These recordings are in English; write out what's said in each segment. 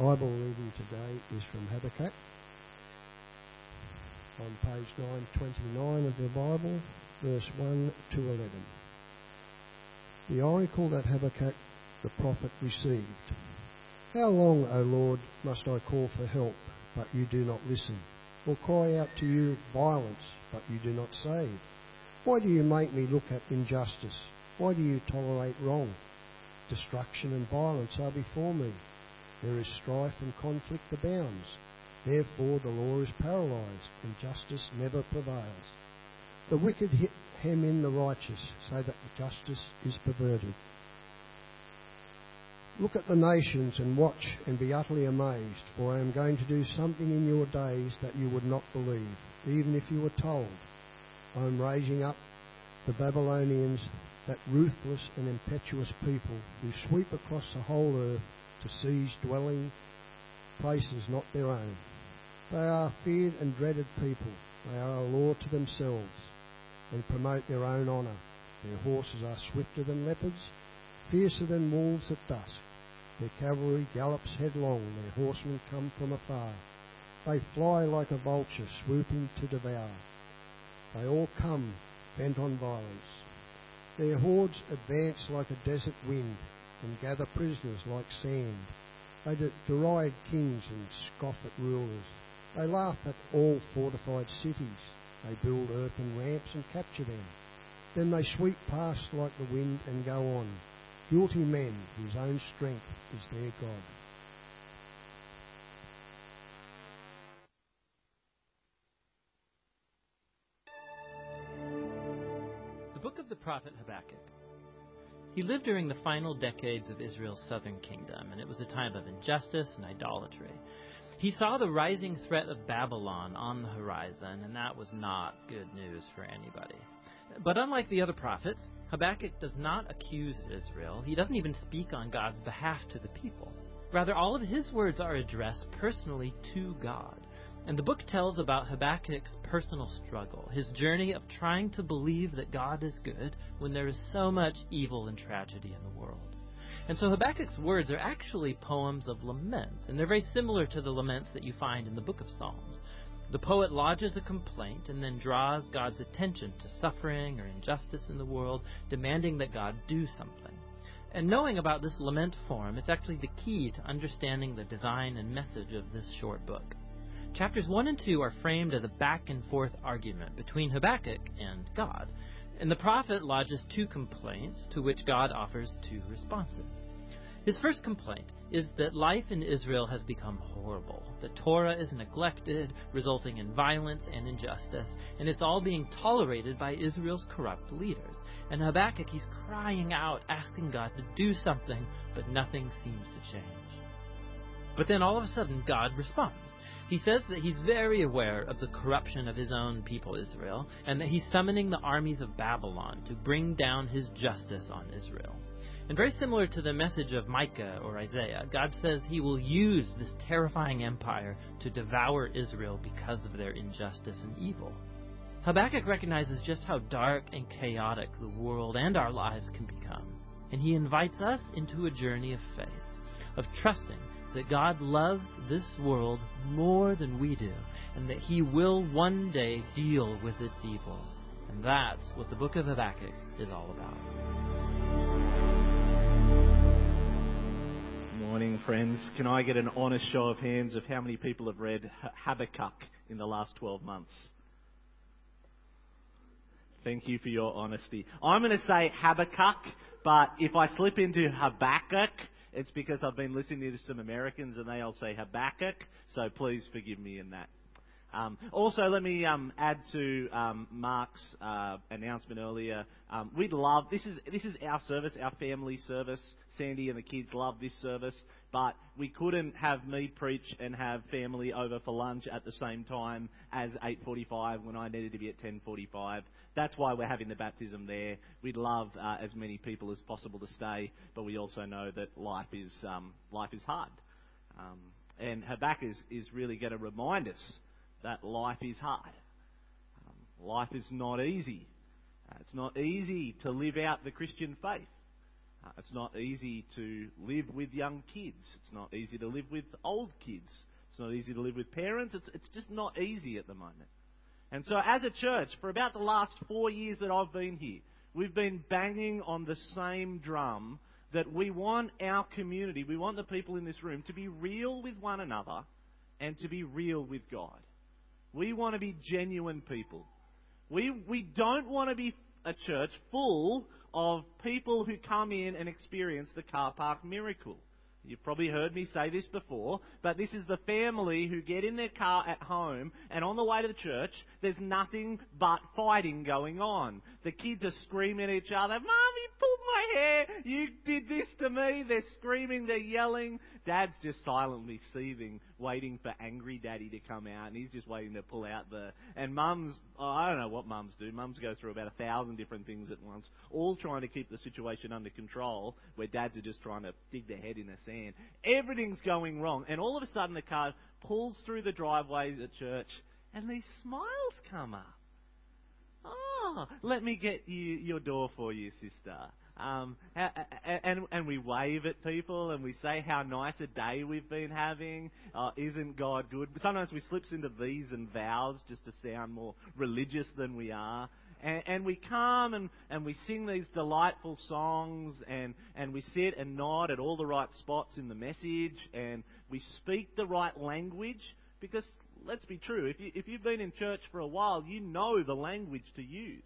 Bible reading today is from Habakkuk on page 929 of the Bible, verse 1 to 11. The oracle that Habakkuk the prophet received. How long, O Lord, must I call for help, but you do not listen? Or cry out to you violence, but you do not save? Why do you make me look at injustice? Why do you tolerate wrong? Destruction and violence are before me. There is strife and conflict abounds. Therefore the law is paralyzed, and justice never prevails. The wicked hem in the righteous, so that justice is perverted. Look at the nations and watch and be utterly amazed, for I am going to do something in your days that you would not believe, even if you were told. I am raising up the Babylonians, that ruthless and impetuous people who sweep across the whole earth to seize dwelling places not their own. They are feared and dreaded people. They are a law to themselves and promote their own honour. Their horses are swifter than leopards, fiercer than wolves at dusk. Their cavalry gallops headlong, their horsemen come from afar. They fly like a vulture swooping to devour. They all come bent on violence. Their hordes advance like a desert wind and gather prisoners like sand. They deride kings and scoff at rulers. They laugh at all fortified cities. They build earthen ramps and capture them. Then they sweep past like the wind and go on. Guilty men whose own strength is their God. The book of the prophet Habakkuk. He lived during the final decades of Israel's southern kingdom, and it was a time of injustice and idolatry. He saw the rising threat of Babylon on the horizon, and that was not good news for anybody. But unlike the other prophets, Habakkuk does not accuse Israel. He doesn't even speak on God's behalf to the people. Rather, all of his words are addressed personally to God. And the book tells about Habakkuk's personal struggle, his journey of trying to believe that God is good when there is so much evil and tragedy in the world. And so Habakkuk's words are actually poems of laments, and they're very similar to the laments that you find in the book of Psalms. The poet lodges a complaint and then draws God's attention to suffering or injustice in the world, demanding that God do something. And knowing about this lament form, it's actually the key to understanding the design and message of this short book. Chapters 1 and 2 are framed as a back and forth argument between Habakkuk and God. And the prophet lodges two complaints to which God offers two responses. His first complaint is that life in Israel has become horrible. The Torah is neglected, resulting in violence and injustice, and it's all being tolerated by Israel's corrupt leaders. And Habakkuk, he's crying out, asking God to do something, but nothing seems to change. But then all of a sudden, God responds. He says that he's very aware of the corruption of his own people, Israel, and that he's summoning the armies of Babylon to bring down his justice on Israel. And very similar to the message of Micah or Isaiah, God says he will use this terrifying empire to devour Israel because of their injustice and evil. Habakkuk recognizes just how dark and chaotic the world and our lives can become, and he invites us into a journey of faith, of trusting that God loves this world more than we do, and that He will one day deal with its evil. And that's what the book of Habakkuk is all about. Morning, friends. Can I get an honest show of hands of how many people have read Habakkuk in the last 12 months? Thank you for your honesty. I'm going to say Habakkuk, but if I slip into Habakkuk, it's because I've been listening to some Americans and they all say Habakkuk, so please forgive me in that. Um, also, let me um, add to um, Mark's uh, announcement earlier. Um, we'd love this is this is our service, our family service. Sandy and the kids love this service, but we couldn't have me preach and have family over for lunch at the same time as 8:45 when I needed to be at 10:45. That's why we're having the baptism there. We'd love uh, as many people as possible to stay, but we also know that life is um, life is hard. Um, and Habakkuk is, is really going to remind us that life is hard. Um, life is not easy. Uh, it's not easy to live out the Christian faith. Uh, it's not easy to live with young kids. It's not easy to live with old kids. It's not easy to live with parents. It's, it's just not easy at the moment. And so, as a church, for about the last four years that I've been here, we've been banging on the same drum that we want our community, we want the people in this room to be real with one another and to be real with God. We want to be genuine people. We, we don't want to be a church full of people who come in and experience the car park miracle. You've probably heard me say this before, but this is the family who get in their car at home and on the way to the church, there's nothing but fighting going on. The kids are screaming at each other, Mom, you pulled my hair! You did this to me! They're screaming, they're yelling. Dad's just silently seething, waiting for angry daddy to come out, and he's just waiting to pull out the. And mums, oh, I don't know what mums do. Mums go through about a thousand different things at once, all trying to keep the situation under control, where dads are just trying to dig their head in the sand. Everything's going wrong, and all of a sudden the car pulls through the driveways at church, and these smiles come up. Oh, let me get you your door for you, sister. Um, and, and we wave at people and we say how nice a day we've been having. Uh, isn't God good? Sometimes we slips into these and vows just to sound more religious than we are. And, and we come and, and we sing these delightful songs and, and we sit and nod at all the right spots in the message and we speak the right language because let's be true, if, you, if you've been in church for a while, you know the language to use.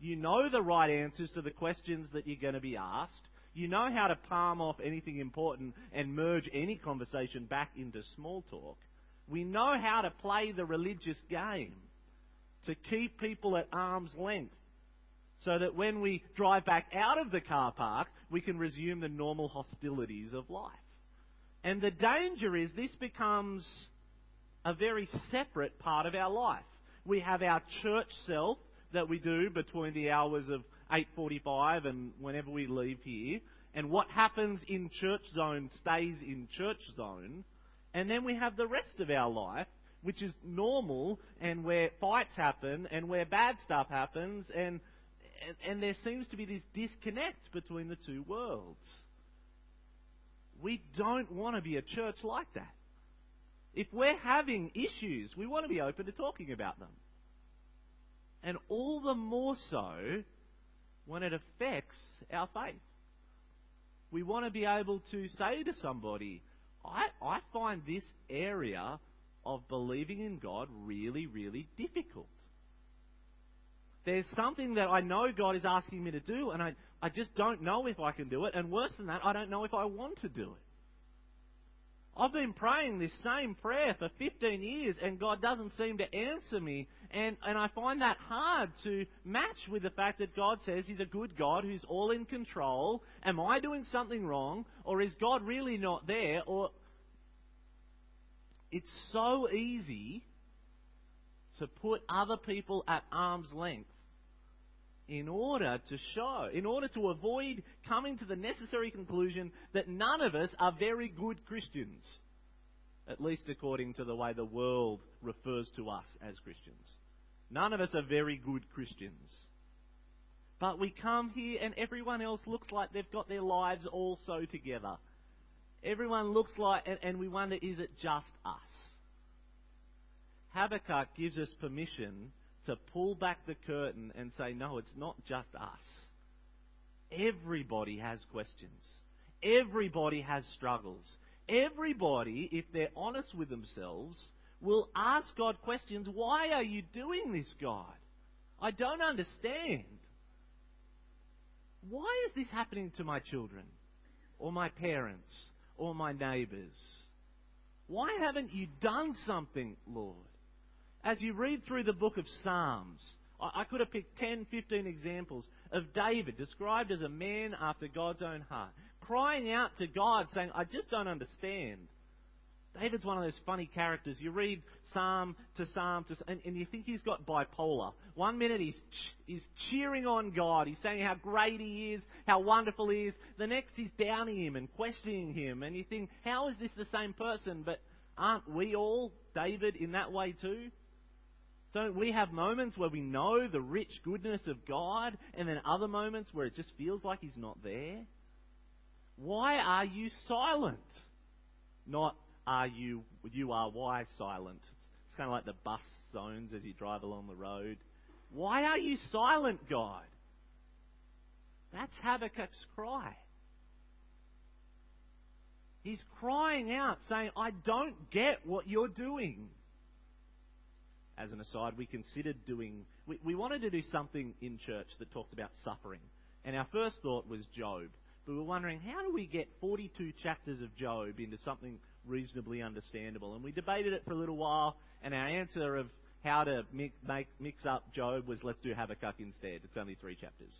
You know the right answers to the questions that you're going to be asked. You know how to palm off anything important and merge any conversation back into small talk. We know how to play the religious game to keep people at arm's length so that when we drive back out of the car park, we can resume the normal hostilities of life. And the danger is this becomes a very separate part of our life. We have our church self that we do between the hours of 8:45 and whenever we leave here, and what happens in church zone stays in church zone, and then we have the rest of our life which is normal and where fights happen and where bad stuff happens and and, and there seems to be this disconnect between the two worlds. We don't want to be a church like that. If we're having issues, we want to be open to talking about them. And all the more so when it affects our faith. We want to be able to say to somebody, I, I find this area of believing in God really, really difficult. There's something that I know God is asking me to do, and I, I just don't know if I can do it. And worse than that, I don't know if I want to do it. I've been praying this same prayer for 15 years and God doesn't seem to answer me. And, and I find that hard to match with the fact that God says He's a good God who's all in control. Am I doing something wrong? Or is God really not there? Or it's so easy to put other people at arm's length in order to show, in order to avoid coming to the necessary conclusion that none of us are very good Christians, at least according to the way the world refers to us as Christians. None of us are very good Christians. But we come here and everyone else looks like they've got their lives all so together. Everyone looks like, and, and we wonder, is it just us? Habakkuk gives us permission to pull back the curtain and say, no, it's not just us. Everybody has questions. Everybody has struggles. Everybody, if they're honest with themselves, will ask God questions. Why are you doing this, God? I don't understand. Why is this happening to my children? Or my parents? Or my neighbours? Why haven't you done something, Lord? As you read through the book of Psalms, I could have picked 10, 15 examples of David described as a man after God's own heart, crying out to God saying, I just don't understand. David's one of those funny characters. You read psalm to psalm to, and, and you think he's got bipolar. One minute he's he's cheering on God. He's saying how great he is, how wonderful he is. The next he's downing him and questioning him. And you think, how is this the same person? But aren't we all David in that way too? Don't we have moments where we know the rich goodness of God and then other moments where it just feels like He's not there? Why are you silent? Not are you you are why silent. It's kind of like the bus zones as you drive along the road. Why are you silent, God? That's Habakkuk's cry. He's crying out, saying, I don't get what you're doing. As an aside, we considered doing, we, we wanted to do something in church that talked about suffering. And our first thought was Job. But we were wondering, how do we get 42 chapters of Job into something reasonably understandable? And we debated it for a little while, and our answer of how to mix, make, mix up Job was let's do Habakkuk instead. It's only three chapters.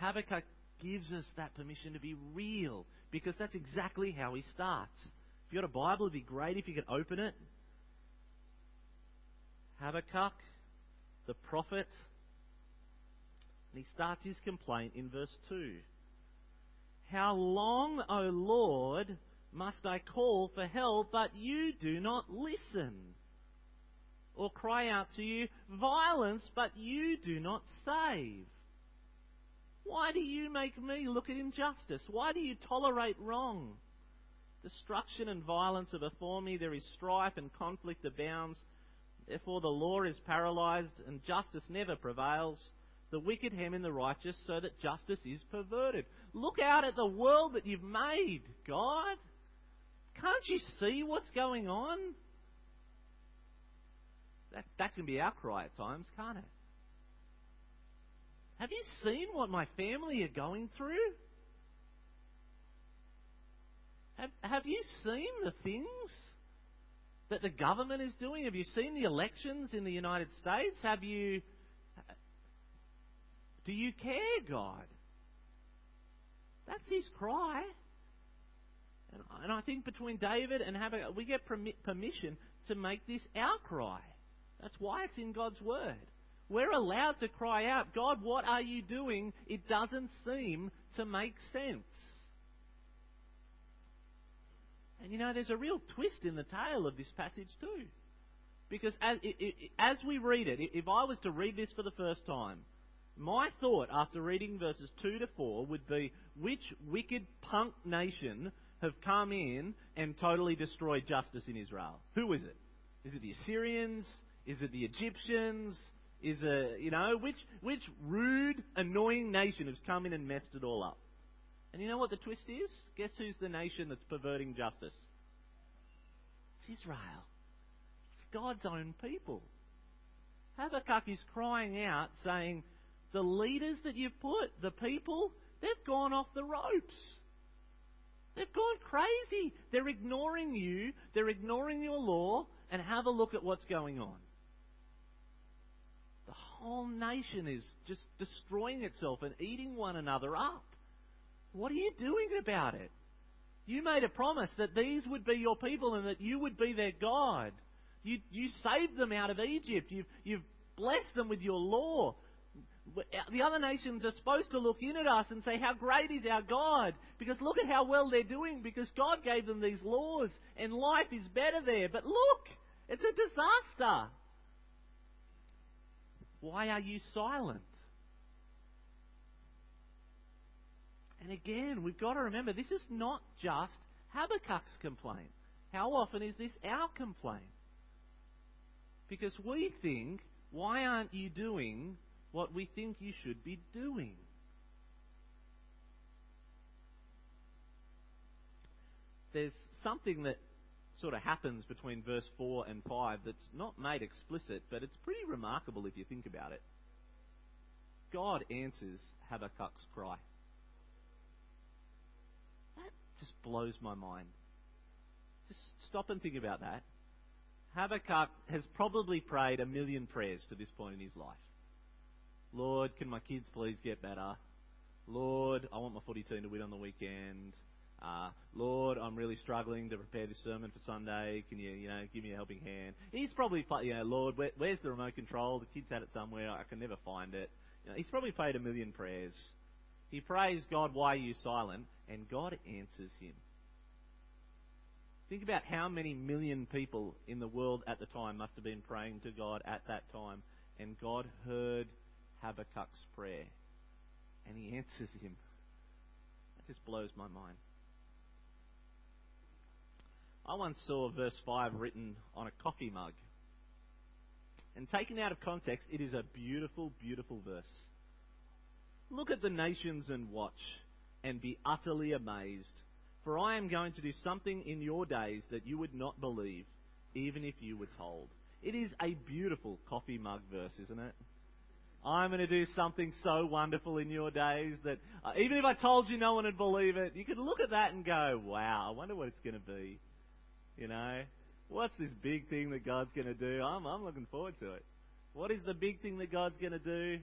Habakkuk gives us that permission to be real because that's exactly how he starts. If you've got a Bible, it'd be great if you could open it. Habakkuk, the prophet, and he starts his complaint in verse 2. How long, O Lord, must I call for help, but you do not listen? Or cry out to you, violence, but you do not save? Why do you make me look at injustice? Why do you tolerate wrong? Destruction and violence are before me. There is strife and conflict abounds. Therefore, the law is paralyzed and justice never prevails. The wicked hem in the righteous so that justice is perverted. Look out at the world that you've made, God. Can't you see what's going on? That, that can be our cry at times, can't it? Have you seen what my family are going through? Have, have you seen the things that the government is doing? Have you seen the elections in the United States? Have you. Do you care, God? That's his cry. And, I think between David and Habakkuk, we get permission to make this our cry. That's why it's in God's Word. We're allowed to cry out, God, what are you doing? It doesn't seem to make sense. And you know, there's a real twist in the tale of this passage too. Because as, as we read it, if I was to read this for the first time, my thought after reading verses 2 to 4 would be which wicked punk nation have come in and totally destroyed justice in Israel? Who is it? Is it the Assyrians? Is it the Egyptians? is a, you know, which, which rude, annoying nation has come in and messed it all up? And you know what the twist is? Guess who's the nation that's perverting justice? It's Israel. It's God's own people. Habakkuk is crying out saying, the leaders that you've put, the people, they've gone off the ropes. They've gone crazy. They're ignoring you. They're ignoring your law. And have a look at what's going on The whole nation is just destroying itself and eating one another up. What are you doing about it? You made a promise that these would be your people and that you would be their God. You, you saved them out of Egypt. You've, you've blessed them with your law. The other nations are supposed to look in at us and say, How great is our God? Because look at how well they're doing, because God gave them these laws, and life is better there. But look, it's a disaster. Why are you silent? Again, we've got to remember this is not just Habakkuk's complaint. How often is this our complaint? Because we think, why aren't you doing what we think you should be doing? There's something that sort of happens between verse 4 and 5 that's not made explicit, but it's pretty remarkable if you think about it. God answers Habakkuk's cry. Just blows my mind. Just stop and think about that. Habakkuk has probably prayed a million prayers to this point in his life. Lord, can my kids please get better? Lord, I want my footy team to win on the weekend. Uh, Lord, I'm really struggling to prepare this sermon for Sunday. Can you, you know, give me a helping hand? He's probably, you know, Lord, where, where's the remote control? The kids had it somewhere. I can never find it. You know, he's probably prayed a million prayers. He prays, God, why are you silent? And God answers him. Think about how many million people in the world at the time must have been praying to God at that time. And God heard Habakkuk's prayer. And he answers him. It just blows my mind. I once saw verse 5 written on a coffee mug. And taken out of context, it is a beautiful, beautiful verse. Look at the nations and watch, and be utterly amazed. For I am going to do something in your days that you would not believe, even if you were told. It is a beautiful coffee mug verse, isn't it? I'm going to do something so wonderful in your days that uh, even if I told you no one would believe it, you could look at that and go, wow, I wonder what it's going to be. You know, what's this big thing that God's going to do? I'm, I'm looking forward to it. What is the big thing that God's going to do?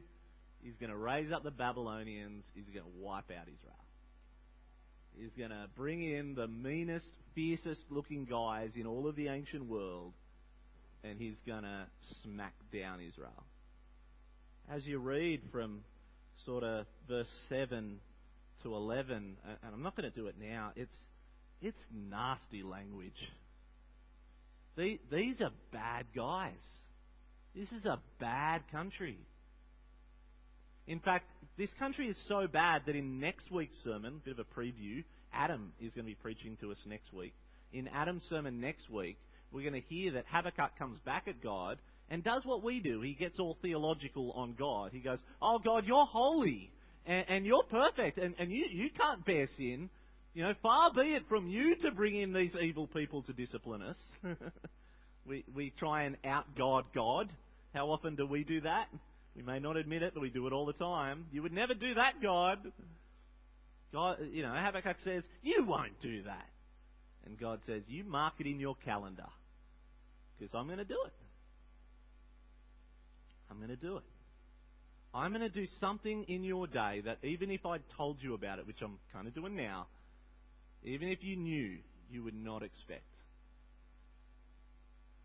He's going to raise up the Babylonians. He's going to wipe out Israel. He's going to bring in the meanest, fiercest looking guys in all of the ancient world, and he's going to smack down Israel. As you read from sort of verse 7 to 11, and I'm not going to do it now, it's, it's nasty language. These are bad guys. This is a bad country. In fact, this country is so bad that in next week's sermon, bit of a preview, Adam is going to be preaching to us next week. In Adam's sermon next week, we're going to hear that Habakkuk comes back at God and does what we do. He gets all theological on God. He goes, Oh, God, you're holy and, and you're perfect and, and you, you can't bear sin. You know, far be it from you to bring in these evil people to discipline us. we, we try and out God God. How often do we do that? We may not admit it, but we do it all the time. You would never do that, God. God, you know, Habakkuk says, You won't do that. And God says, You mark it in your calendar. Because I'm going to do it. I'm going to do it. I'm going to do something in your day that even if I told you about it, which I'm kind of doing now, even if you knew, you would not expect.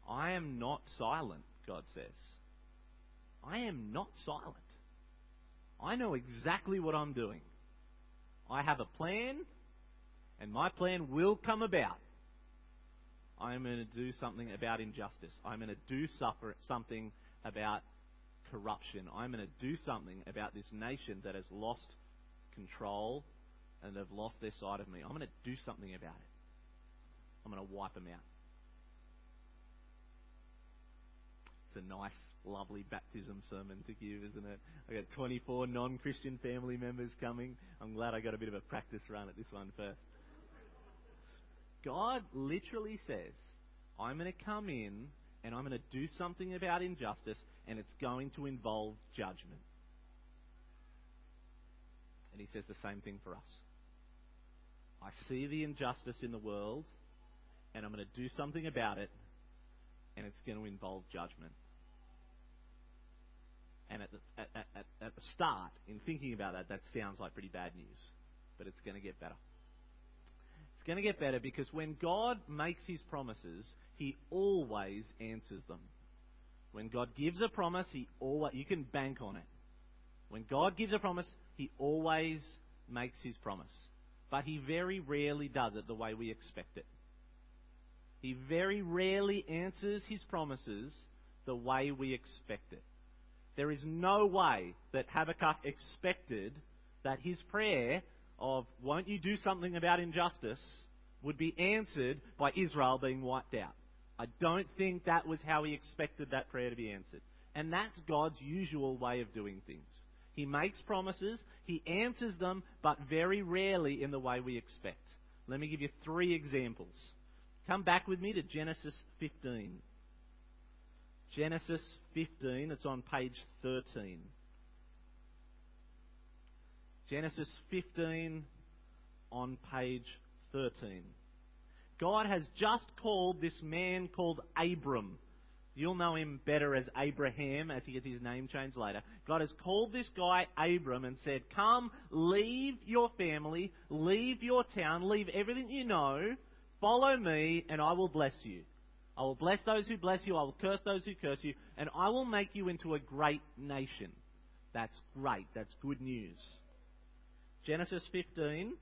I am not silent, God says. I am not silent. I know exactly what I'm doing. I have a plan, and my plan will come about. I'm going to do something about injustice. I'm going to do suffer, something about corruption. I'm going to do something about this nation that has lost control and have lost their side of me. I'm going to do something about it. I'm going to wipe them out. It's a nice, lovely baptism sermon to give, isn't it? I got 24 non-Christian family members coming. I'm glad I got a bit of a practice run at this one first. God literally says, I'm going to come in and I'm going to do something about injustice, and it's going to involve judgment. And he says the same thing for us. I see the injustice in the world, and I'm going to do something about it, and it's going to involve judgment. And at the, at, at, at the start, in thinking about that, that sounds like pretty bad news. But it's going to get better. It's going to get better because when God makes his promises, he always answers them. When God gives a promise, he always, you can bank on it. When God gives a promise, he always makes his promise. But he very rarely does it the way we expect it. He very rarely answers his promises the way we expect it. There is no way that Habakkuk expected that his prayer of, won't you do something about injustice, would be answered by Israel being wiped out. I don't think that was how he expected that prayer to be answered. And that's God's usual way of doing things. He makes promises, he answers them, but very rarely in the way we expect. Let me give you three examples. Come back with me to Genesis 15. Genesis 15, it's on page 13. Genesis 15 on page 13. God has just called this man called Abram. You'll know him better as Abraham as he gets his name changed later. God has called this guy Abram and said, Come, leave your family, leave your town, leave everything you know, follow me, and I will bless you. I will bless those who bless you, I will curse those who curse you, and I will make you into a great nation. That's great. That's good news. Genesis 15.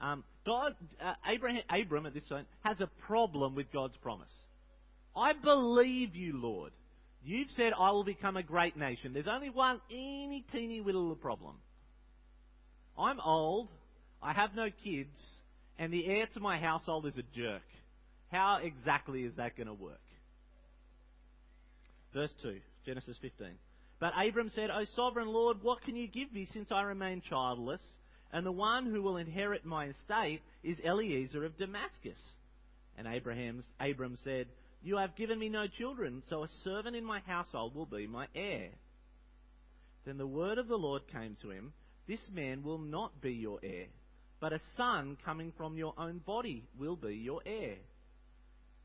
Um, God, uh, Abraham, Abram at this point has a problem with God's promise. I believe you, Lord. You've said I will become a great nation. There's only one eeny teeny little problem. I'm old. I have no kids, and the heir to my household is a jerk. How exactly is that going to work? Verse 2, Genesis 15. But Abram said, O sovereign Lord, what can you give me since I remain childless? And the one who will inherit my estate is Eliezer of Damascus. And Abraham's, Abram said, You have given me no children, so a servant in my household will be my heir. Then the word of the Lord came to him, This man will not be your heir, but a son coming from your own body will be your heir.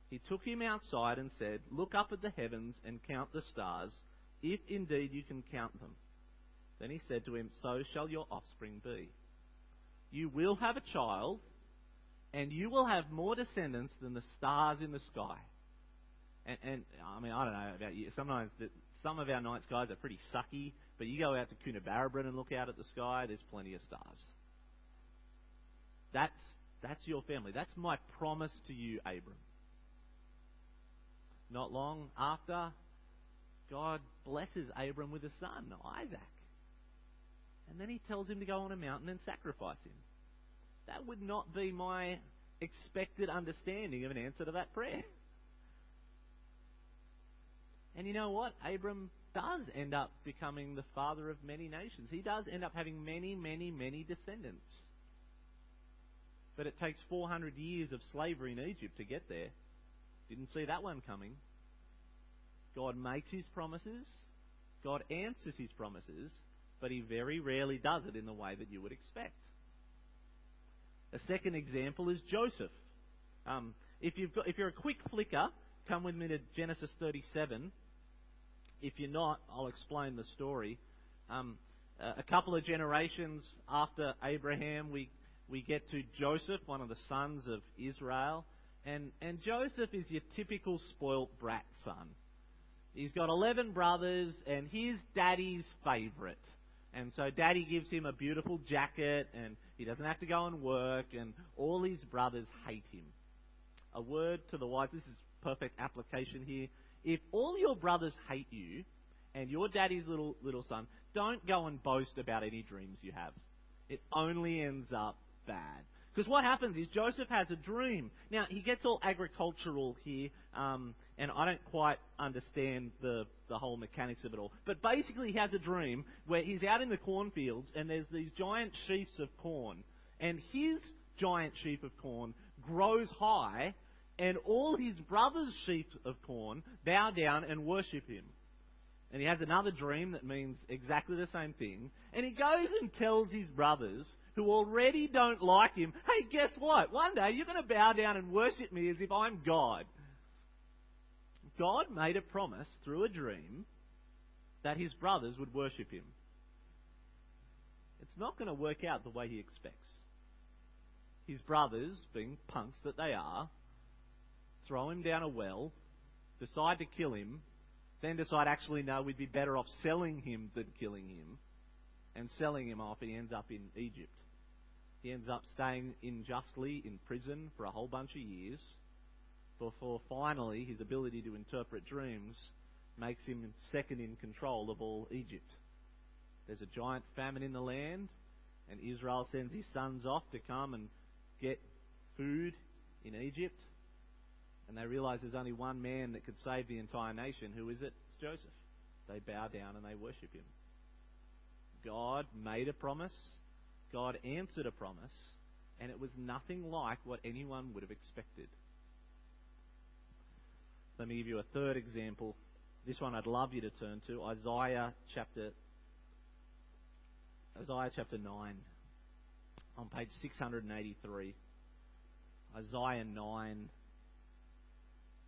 He took him outside and said, Look up at the heavens and count the stars, if indeed you can count them. Then he said to him, So shall your offspring be. You will have a child, and you will have more descendants than the stars in the sky. And, and I mean, I don't know about you. Sometimes the, some of our night skies are pretty sucky, but you go out to Coonabarabran and look out at the sky, there's plenty of stars. That's, that's your family. That's my promise to you, Abram. Not long after, God blesses Abram with a son, Isaac. And then he tells him to go on a mountain and sacrifice him. That would not be my expected understanding of an answer to that prayer. And you know what? Abram does end up becoming the father of many nations. He does end up having many, many, many descendants. But it takes 400 years of slavery in Egypt to get there. Didn't see that one coming. God makes his promises, God answers his promises, but he very rarely does it in the way that you would expect. A second example is Joseph. Um, if, you've got, if you're a quick flicker, come with me to Genesis 37. If you're not, I'll explain the story. Um, a couple of generations after Abraham, we, we get to Joseph, one of the sons of Israel. And, and Joseph is your typical spoilt brat son. He's got 11 brothers, and he's daddy's favourite. And so daddy gives him a beautiful jacket, and he doesn't have to go and work, and all his brothers hate him. A word to the wise, this is perfect application here. If all your brothers hate you, and your daddy's little, little son, don't go and boast about any dreams you have. It only ends up bad. Because what happens is Joseph has a dream. Now, he gets all agricultural here, um, and I don't quite understand the, the whole mechanics of it all. But basically, he has a dream where he's out in the cornfields, and there's these giant sheaves of corn. And his giant sheaf of corn grows high, and all his brother's sheaves of corn bow down and worship him. And he has another dream that means exactly the same thing. And he goes and tells his brothers, who already don't like him, hey, guess what? One day you're going to bow down and worship me as if I'm God. God made a promise through a dream that his brothers would worship him. It's not going to work out the way he expects. His brothers, being punks that they are, throw him down a well, decide to kill him, then decide, actually, no, we'd be better off selling him than killing him. And selling him off, he ends up in Egypt. He ends up staying unjustly in prison for a whole bunch of years before finally his ability to interpret dreams makes him second in control of all Egypt. There's a giant famine in the land, and Israel sends his sons off to come and get food in Egypt and they realize there's only one man that could save the entire nation. Who is it? It's Joseph. They bow down and they worship him. God made a promise, God answered a promise, and it was nothing like what anyone would have expected. Let me give you a third example. This one I'd love you to turn to Isaiah chapter Isaiah chapter 9 on page 683. Isaiah 9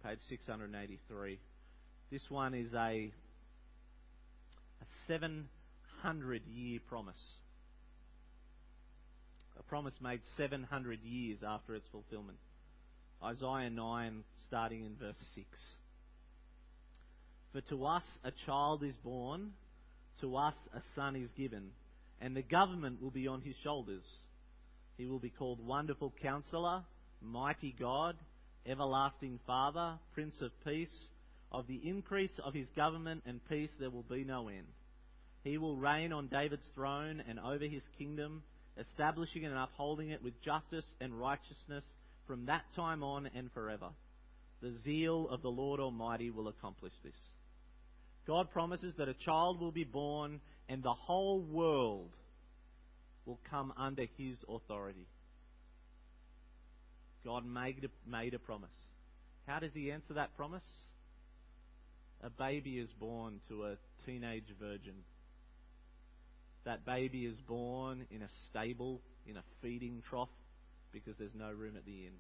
page 683. This one is a, a 700 year promise. A promise made 700 years after its fulfillment. Isaiah 9, starting in verse 6. For to us a child is born, to us a son is given, and the government will be on his shoulders. He will be called Wonderful Counselor, Mighty God everlasting Father, Prince of Peace. Of the increase of his government and peace there will be no end. He will reign on David's throne and over his kingdom, establishing and upholding it with justice and righteousness from that time on and forever. The zeal of the Lord Almighty will accomplish this. God promises that a child will be born and the whole world will come under his authority. God made a, made a promise. How does he answer that promise? A baby is born to a teenage virgin. That baby is born in a stable, in a feeding trough, because there's no room at the inn.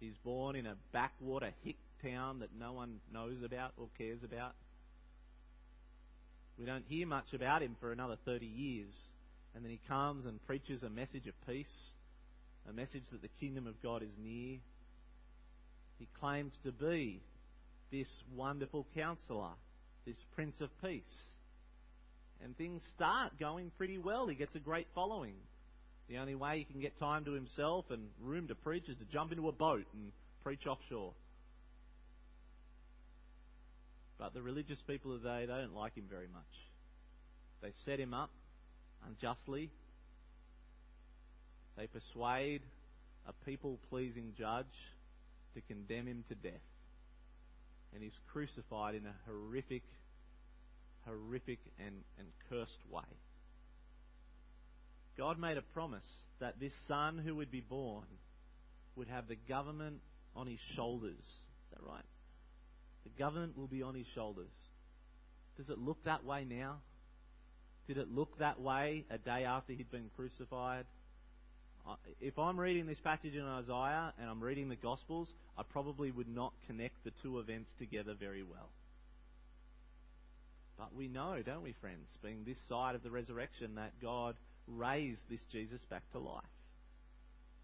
He's born in a backwater hick town that no one knows about or cares about. We don't hear much about him for another 30 years. And then he comes and preaches a message of peace, a message that the kingdom of God is near. He claims to be this wonderful counselor, this Prince of Peace. And things start going pretty well. He gets a great following. The only way he can get time to himself and room to preach is to jump into a boat and preach offshore. But the religious people of the day, they don't like him very much. They set him up unjustly. They persuade a people pleasing judge to condemn him to death. And he's crucified in a horrific, horrific and, and cursed way. God made a promise that this son who would be born would have the government on his shoulders. Is that right? The government will be on his shoulders. Does it look that way now? Did it look that way a day after he'd been crucified? If I'm reading this passage in Isaiah and I'm reading the Gospels, I probably would not connect the two events together very well. But we know, don't we, friends, being this side of the resurrection, that God raised this Jesus back to life.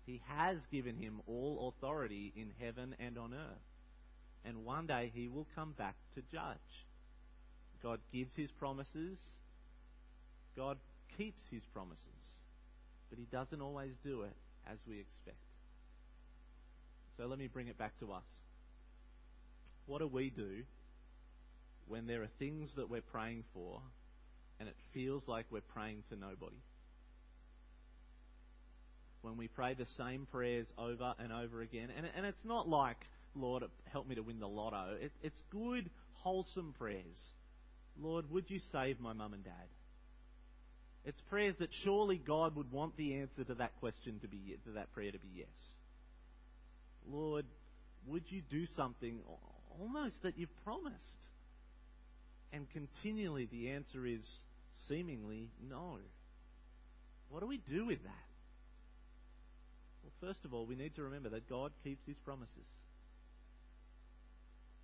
He has given him all authority in heaven and on earth. And one day he will come back to judge. God gives his promises God keeps his promises, but he doesn't always do it as we expect. So let me bring it back to us. What do we do when there are things that we're praying for and it feels like we're praying to nobody? When we pray the same prayers over and over again, and, and it's not like, Lord, help me to win the lotto. It, it's good, wholesome prayers. Lord, would you save my mum and dad? It's prayers that surely God would want the answer to that question to be to that prayer to be yes. Lord, would you do something almost that you've promised? And continually the answer is seemingly no. What do we do with that? Well, first of all, we need to remember that God keeps his promises.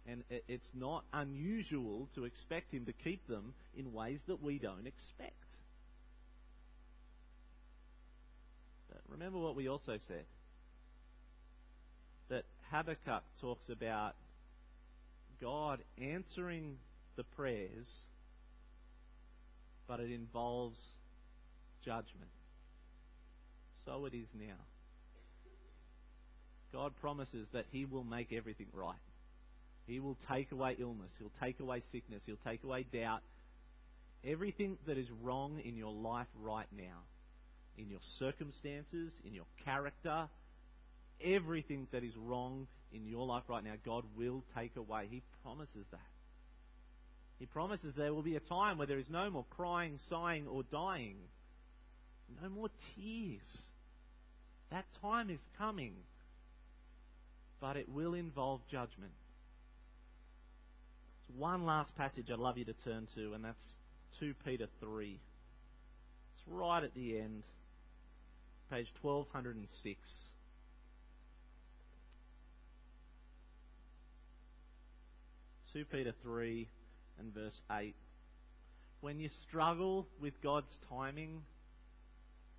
And it's not unusual to expect him to keep them in ways that we don't expect. But remember what we also said that Habakkuk talks about God answering the prayers, but it involves judgment. So it is now. God promises that He will make everything right. He will take away illness. He'll take away sickness. He'll take away doubt. Everything that is wrong in your life right now in your circumstances, in your character, everything that is wrong in your life right now, God will take away. He promises that. He promises there will be a time where there is no more crying, sighing, or dying. No more tears. That time is coming. But it will involve judgment. There's one last passage I'd love you to turn to, and that's 2 Peter 3. It's right at the end page 1206. Two Peter three and verse eight. When you struggle with God's timing,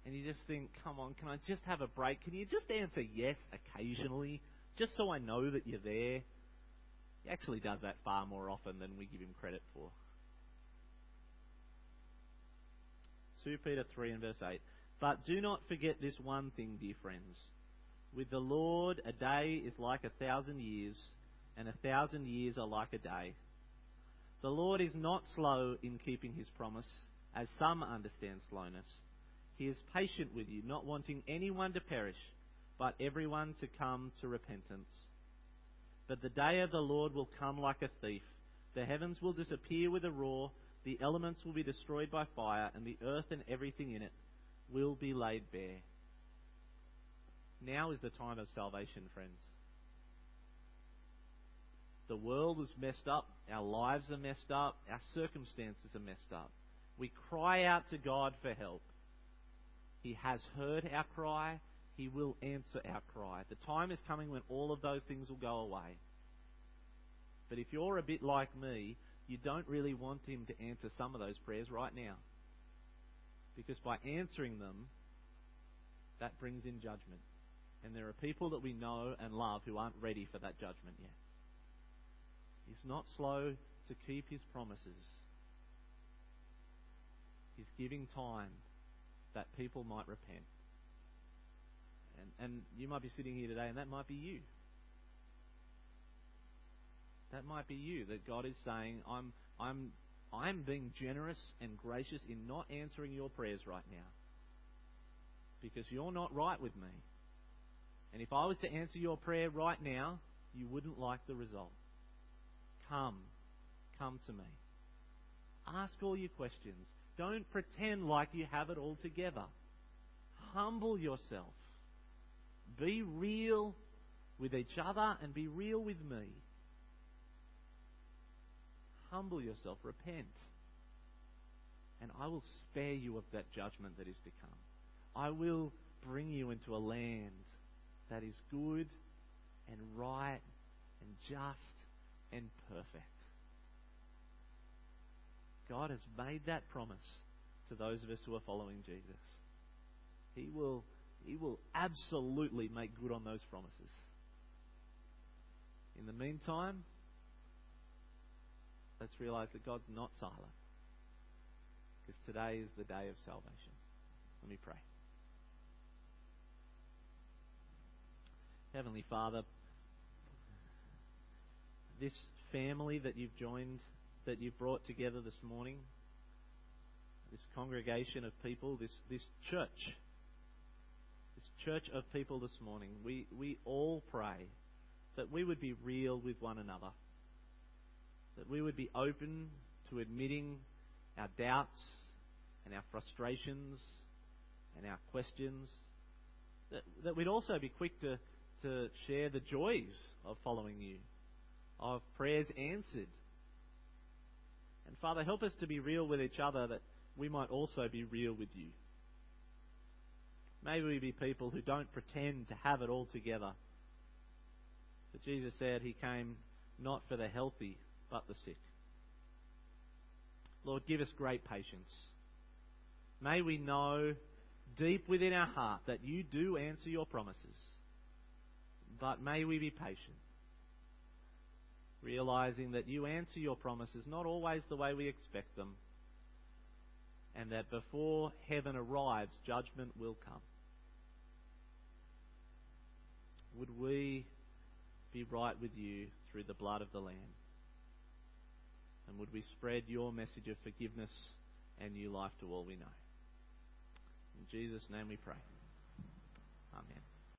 and you just think, "Come on, can I just have a break? Can you just answer yes occasionally, just so I know that you're there?" He actually does that far more often than we give him credit for. 2 Peter 3 and verse 8. But do not forget this one thing, dear friends. With the Lord, a day is like a thousand years, and a thousand years are like a day. The Lord is not slow in keeping his promise, as some understand slowness. He is patient with you, not wanting anyone to perish, but everyone to come to repentance. But the day of the Lord will come like a thief. The heavens will disappear with a roar, the elements will be destroyed by fire, and the earth and everything in it will be laid bare. Now is the time of salvation, friends. The world is messed up, our lives are messed up, our circumstances are messed up. We cry out to God for help. He has heard our cry, He will answer our cry. The time is coming when all of those things will go away. But if you're a bit like me, you don't really want Him to answer some of those prayers right now. Because by answering them, that brings in judgment. And there are people that we know and love who aren't ready for that judgment yet. He's not slow to keep his promises. He's giving time that people might repent. And, and you might be sitting here today, and that might be you. That might be you. That God is saying, I'm, I'm, I'm being generous and gracious in not answering your prayers right now. Because you're not right with me. And if I was to answer your prayer right now, you wouldn't like the result. Come. Come to me. Ask all your questions. Don't pretend like you have it all together. Humble yourself. Be real with each other and be real with me. Humble yourself. Repent. And I will spare you of that judgment that is to come. I will bring you into a land that is good and right and just and perfect. God has made that promise to those of us who are following Jesus. He will, he will absolutely make good on those promises. In the meantime, let's realize that God's not silent. Because today is the day of salvation. Let me pray. Heavenly Father, this family that you've joined, that you've brought together this morning, this congregation of people, this, this church, this church of people this morning, we, we all pray that we would be real with one another, that we would be open to admitting our doubts and our frustrations and our questions, that, that we'd also be quick to, to share the joys of following you of prayers answered. And Father, help us to be real with each other that we might also be real with you. May we be people who don't pretend to have it all together. But Jesus said he came not for the healthy, but the sick. Lord, give us great patience. May we know deep within our heart that you do answer your promises. But may we be patient realizing that you answer your promises not always the way we expect them, and that before heaven arrives, judgment will come. Would we be right with you through the blood of the Lamb? And would we spread your message of forgiveness and new life to all we know? In Jesus' name we pray. Amen.